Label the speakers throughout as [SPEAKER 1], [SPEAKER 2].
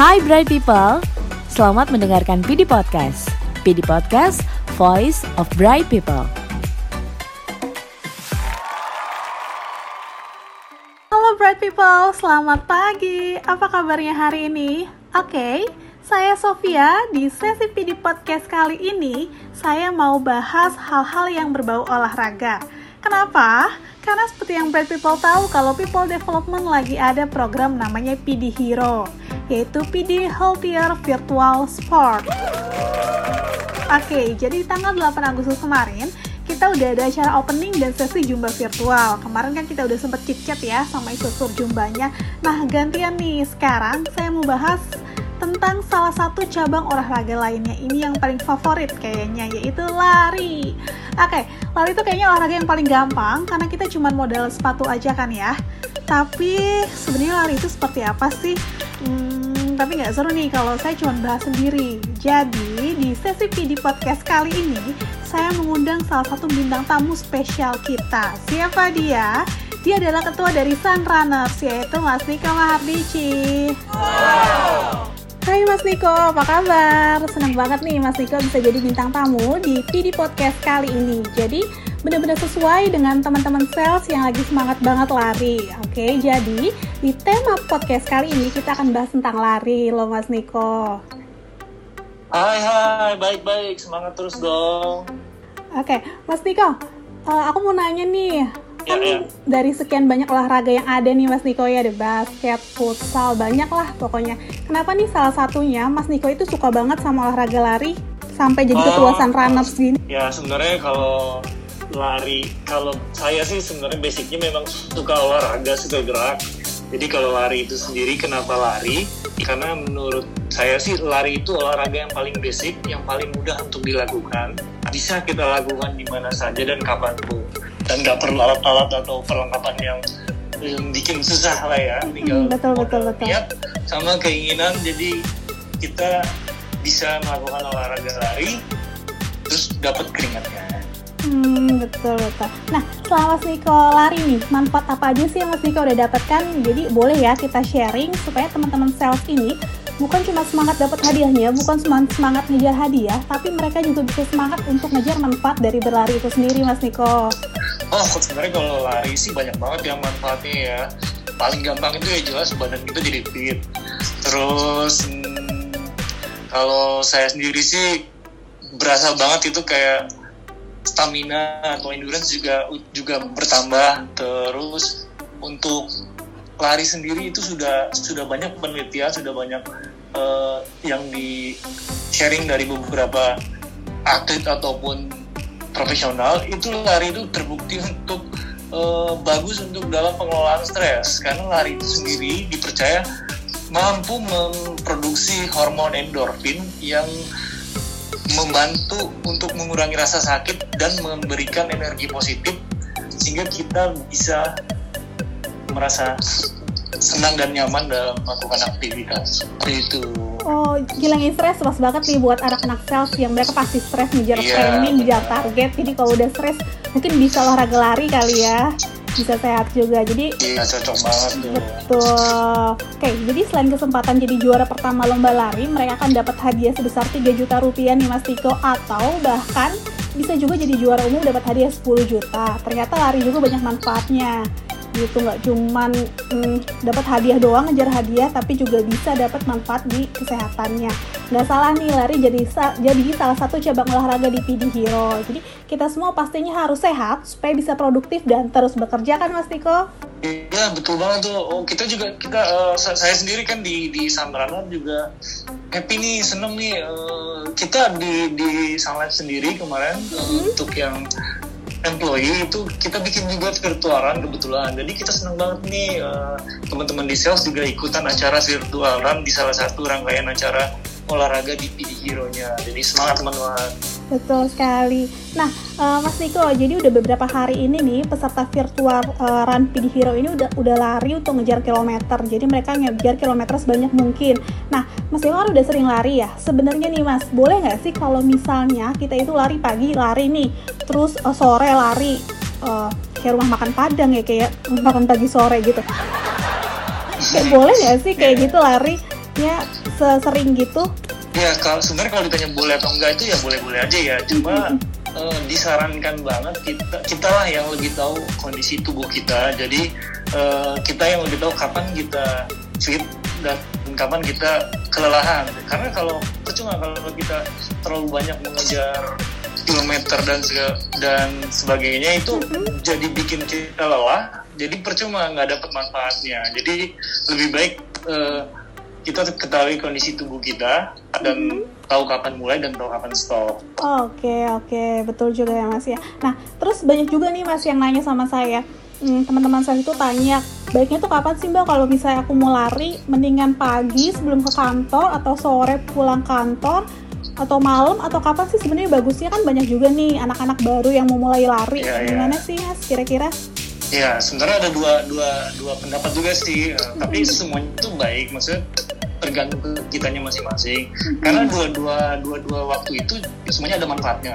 [SPEAKER 1] Hai Bright People, selamat mendengarkan PD Podcast. PD Podcast, Voice of Bright People.
[SPEAKER 2] Halo Bright People, selamat pagi. Apa kabarnya hari ini? Oke, okay, saya Sofia. Di sesi PD Podcast kali ini, saya mau bahas hal-hal yang berbau olahraga. Kenapa? Karena seperti yang Bright People tahu, kalau People Development lagi ada program namanya PD Hero yaitu PD Healthier Virtual Sport. Oke, jadi tanggal 8 Agustus kemarin kita udah ada acara opening dan sesi jumba virtual. Kemarin kan kita udah sempet chit-chat ya sama instruktur jumbanya. Nah, gantian nih, sekarang saya mau bahas tentang salah satu cabang olahraga lainnya ini yang paling favorit kayaknya yaitu lari. Oke, lari itu kayaknya olahraga yang paling gampang karena kita cuma modal sepatu aja kan ya. Tapi sebenarnya lari itu seperti apa sih? Hmm, tapi nggak seru nih kalau saya cuma bahas sendiri. Jadi, di sesi PD Podcast kali ini, saya mengundang salah satu bintang tamu spesial kita. Siapa dia? Dia adalah ketua dari Sun Runners, yaitu Mas Niko Mahardici. Wow. Hai Mas Niko, apa kabar? Senang banget nih Mas Niko bisa jadi bintang tamu di PD Podcast kali ini. Jadi, benar-benar sesuai dengan teman-teman sales yang lagi semangat banget lari. Oke, jadi di tema podcast kali ini kita akan bahas tentang lari loh Mas Niko.
[SPEAKER 3] Hai hai, baik-baik, semangat terus dong.
[SPEAKER 2] Oke, Mas Niko, uh, aku mau nanya nih, ya, kan ya. dari sekian banyak olahraga yang ada nih Mas Niko ya ada basket, futsal, banyak lah pokoknya. Kenapa nih salah satunya Mas Niko itu suka banget sama olahraga lari sampai jadi oh, ketua Sun Runners gini?
[SPEAKER 3] Ya sebenarnya kalau lari. Kalau saya sih sebenarnya basicnya memang suka olahraga suka gerak. Jadi kalau lari itu sendiri kenapa lari? Karena menurut saya sih lari itu olahraga yang paling basic yang paling mudah untuk dilakukan. Bisa kita lakukan di mana saja dan kapan pun dan nggak perlu alat-alat atau perlengkapan yang bikin susah lah ya.
[SPEAKER 2] Tinggal betul betul betul.
[SPEAKER 3] niat sama keinginan. Jadi kita bisa melakukan olahraga lari terus dapat keringatnya
[SPEAKER 2] Hmm, betul betul. Nah, selama Mas Niko lari nih, manfaat apa aja sih yang Mas Niko udah dapatkan? Jadi boleh ya kita sharing supaya teman-teman sales ini bukan cuma semangat dapat hadiahnya, bukan cuma semangat ngejar hadiah, tapi mereka juga bisa semangat untuk ngejar manfaat dari berlari itu sendiri, Mas Niko.
[SPEAKER 3] Oh, sebenarnya kalau lari sih banyak banget yang manfaatnya ya. Paling gampang itu ya jelas badan kita jadi fit. Terus hmm, kalau saya sendiri sih berasa banget itu kayak stamina atau endurance juga juga bertambah. Terus untuk lari sendiri itu sudah sudah banyak penelitian sudah banyak uh, yang di sharing dari beberapa atlet ataupun profesional. Itu lari itu terbukti untuk uh, bagus untuk dalam pengelolaan stres. Karena lari itu sendiri dipercaya mampu memproduksi hormon endorfin yang membantu untuk mengurangi rasa sakit dan memberikan energi positif sehingga kita bisa merasa senang dan nyaman dalam melakukan aktivitas itu.
[SPEAKER 2] Oh, ngilangin stres pas banget nih buat anak-anak sales yang mereka pasti stres ngejar yeah, training, ngejar target. Jadi kalau udah stres mungkin bisa olahraga lari kali ya bisa sehat juga. Jadi
[SPEAKER 3] iya cocok banget tuh.
[SPEAKER 2] Betul. Oke jadi selain kesempatan jadi juara pertama lomba lari mereka akan dapat hadiah sebesar 3 juta rupiah nih Mas Tiko. Atau bahkan bisa juga jadi juara umum dapat hadiah 10 juta. Ternyata lari juga banyak manfaatnya gitu nggak cuman hmm, dapat hadiah doang ngejar hadiah tapi juga bisa dapat manfaat di kesehatannya nggak salah nih lari jadi jadi salah satu cabang olahraga di PD Hero jadi kita semua pastinya harus sehat supaya bisa produktif dan terus bekerja kan Mas Niko?
[SPEAKER 3] Iya betul banget tuh. Oh, kita juga kita uh, saya sendiri kan di di Sandrana juga happy nih seneng nih uh, kita di di Sunlight sendiri kemarin mm -hmm. untuk yang employee itu kita bikin juga virtualan kebetulan. Jadi kita senang banget nih uh, teman-teman di sales juga ikutan acara virtualan di salah satu rangkaian acara olahraga di PD Hero-nya. Jadi semangat teman-teman
[SPEAKER 2] betul sekali. Nah uh, Mas Niko jadi udah beberapa hari ini nih peserta virtual uh, Run PD Hero ini udah udah lari untuk ngejar kilometer. Jadi mereka ngejar kilometer sebanyak mungkin. Nah Mas Niko kan udah sering lari ya. Sebenarnya nih Mas boleh nggak sih kalau misalnya kita itu lari pagi lari nih terus uh, sore lari uh, kayak rumah makan padang ya kayak makan pagi sore gitu? Kayak boleh nggak sih kayak gitu lari ya sesering gitu
[SPEAKER 3] ya kalau sebenarnya kalau ditanya boleh atau enggak itu ya boleh-boleh aja ya. Cuma uh, disarankan banget kita kita lah yang lebih tahu kondisi tubuh kita. Jadi uh, kita yang lebih tahu kapan kita fit dan kapan kita kelelahan. Karena kalau percuma kalau kita terlalu banyak mengejar kilometer dan dan sebagainya itu mm-hmm. jadi bikin kita lelah. Jadi percuma nggak dapat manfaatnya. Jadi lebih baik uh, kita ketahui kondisi tubuh kita dan mm-hmm. tahu kapan mulai dan tahu kapan stop.
[SPEAKER 2] Oke okay, oke okay. betul juga ya mas ya. Nah terus banyak juga nih mas yang nanya sama saya. Hmm, teman-teman saya itu tanya baiknya tuh kapan sih mbak kalau misalnya aku mau lari mendingan pagi sebelum ke kantor atau sore pulang kantor atau malam atau kapan sih sebenarnya bagusnya kan banyak juga nih anak-anak baru yang mau mulai lari ya, gimana ya. sih mas kira-kira
[SPEAKER 3] Ya, sebenarnya ada dua dua dua pendapat juga sih, hmm. tapi semuanya itu baik, maksudnya tergantung ke kitanya masing-masing. Hmm. Karena dua-dua dua-dua waktu itu semuanya ada manfaatnya.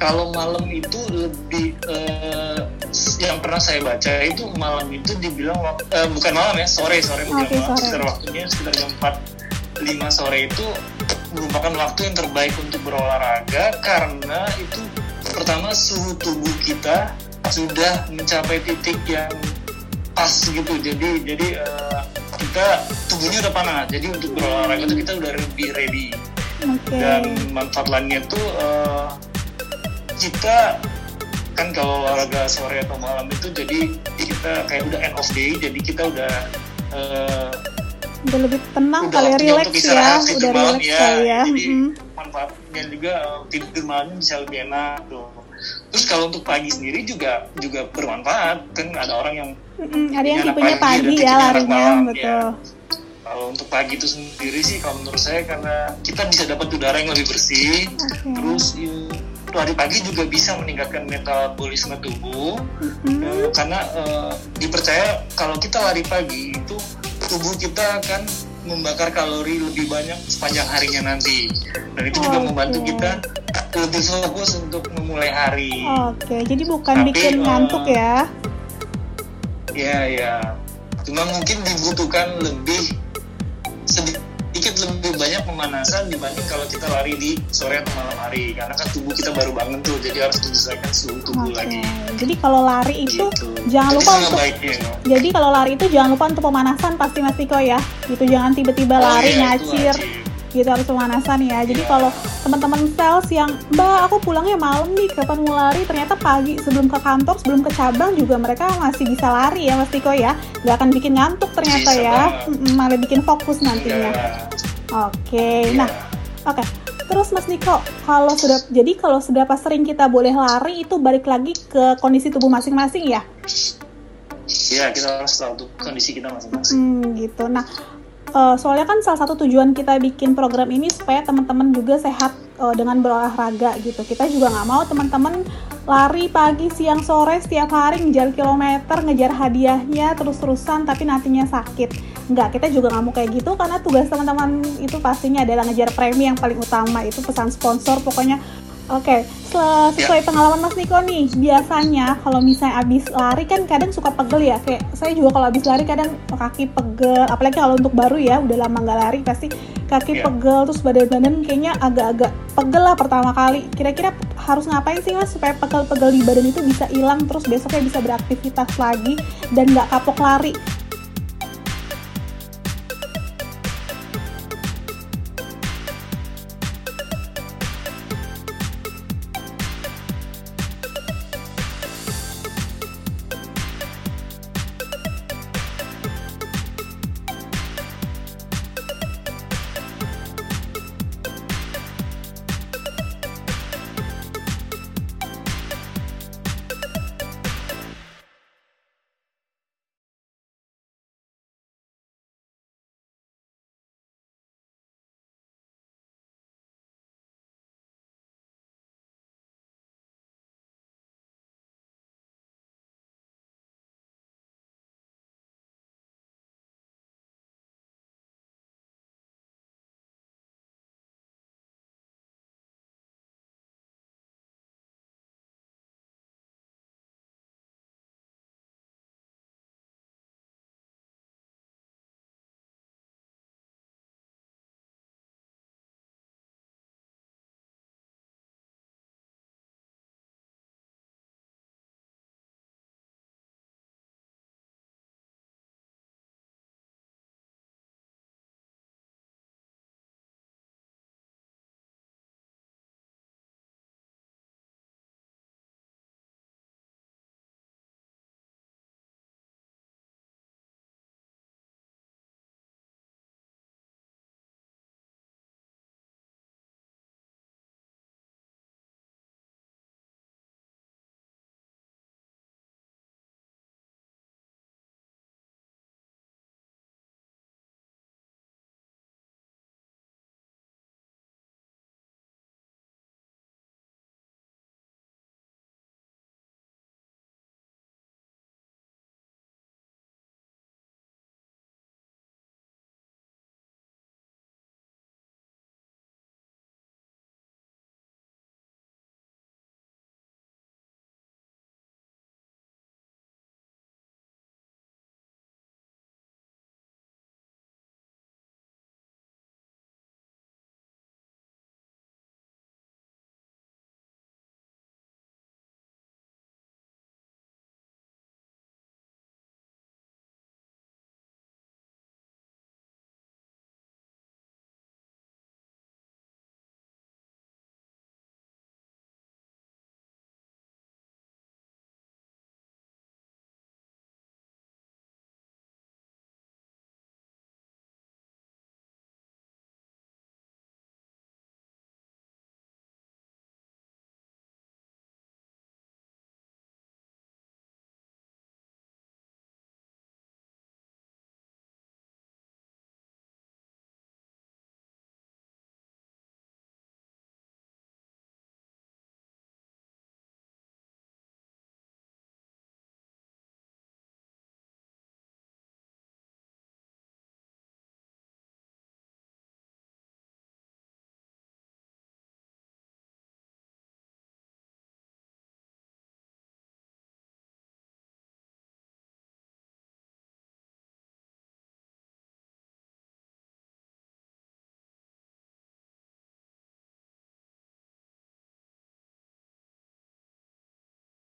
[SPEAKER 3] Kalau malam itu lebih uh, yang pernah saya baca itu malam itu dibilang uh, bukan malam ya, sore sore okay, malam, sekitar waktunya sekitar jam empat lima sore itu merupakan waktu yang terbaik untuk berolahraga karena itu pertama suhu tubuh kita sudah mencapai titik yang pas gitu jadi jadi uh, kita tubuhnya udah panas jadi untuk berolahraga itu kita udah lebih ready okay. dan manfaat lainnya tuh uh, kita kan kalau olahraga sore atau malam itu jadi kita kayak udah end of day jadi kita udah uh,
[SPEAKER 2] udah lebih tenang kali ya relax ya udah relax ya,
[SPEAKER 3] ya. jadi mm -hmm. manfaatnya juga uh, tidur malamnya bisa lebih enak tuh Terus kalau untuk pagi sendiri juga juga bermanfaat kan ada orang yang
[SPEAKER 2] mm, ada yang tipenya pagi, pagi ya larinya malam, ya. betul. Ya.
[SPEAKER 3] Kalau untuk pagi itu sendiri sih kalau menurut saya karena kita bisa dapat udara yang lebih bersih, okay. terus lari pagi juga bisa meningkatkan metabolisme tubuh mm-hmm. uh, karena uh, dipercaya kalau kita lari pagi itu tubuh kita akan membakar kalori lebih banyak sepanjang harinya nanti dan itu juga membantu kita lebih fokus untuk memulai hari.
[SPEAKER 2] Oke, jadi bukan Tapi, bikin uh, ngantuk ya?
[SPEAKER 3] Ya ya, cuma mungkin dibutuhkan lebih pemanasan dibanding kalau kita lari di sore atau malam hari karena kan tubuh kita baru bangun tuh jadi harus menyesuaikan suhu tubuh okay. lagi.
[SPEAKER 2] Jadi kalau lari itu gitu. jangan lupa untuk baiknya, Jadi kalau lari itu jangan lupa untuk pemanasan pasti Mas Tiko ya. Gitu jangan tiba-tiba oh, lari iya, ngacir gitu harus pemanasan ya jadi kalau teman-teman sales yang mbak aku pulangnya malam nih kapan mau lari ternyata pagi sebelum ke kantor sebelum ke cabang juga mereka masih bisa lari ya Mas Tiko ya nggak akan bikin ngantuk ternyata bisa ya malah bikin fokus nantinya yeah. Oke nah oke okay. Terus Mas Niko, kalau sudah jadi kalau sudah pas sering kita boleh lari itu balik lagi ke kondisi tubuh masing-masing ya?
[SPEAKER 3] Iya, kita harus tahu kondisi kita masing-masing.
[SPEAKER 2] Hmm, gitu. Nah, uh, soalnya kan salah satu tujuan kita bikin program ini supaya teman-teman juga sehat uh, dengan berolahraga gitu. Kita juga nggak mau teman-teman lari pagi, siang, sore setiap hari ngejar kilometer, ngejar hadiahnya terus-terusan tapi nantinya sakit. Enggak, kita juga nggak mau kayak gitu karena tugas teman-teman itu pastinya adalah ngejar premi yang paling utama itu pesan sponsor pokoknya Oke, okay. sesuai ya. pengalaman Mas Niko nih, biasanya kalau misalnya abis lari kan kadang suka pegel ya. Kayak saya juga kalau abis lari kadang kaki pegel, apalagi kalau untuk baru ya, udah lama nggak lari pasti kaki yeah. pegel, terus badan-badan kayaknya agak-agak pegel lah pertama kali. Kira-kira harus ngapain sih mas supaya pegel-pegel di badan itu bisa hilang, terus besoknya bisa beraktivitas lagi dan nggak kapok lari?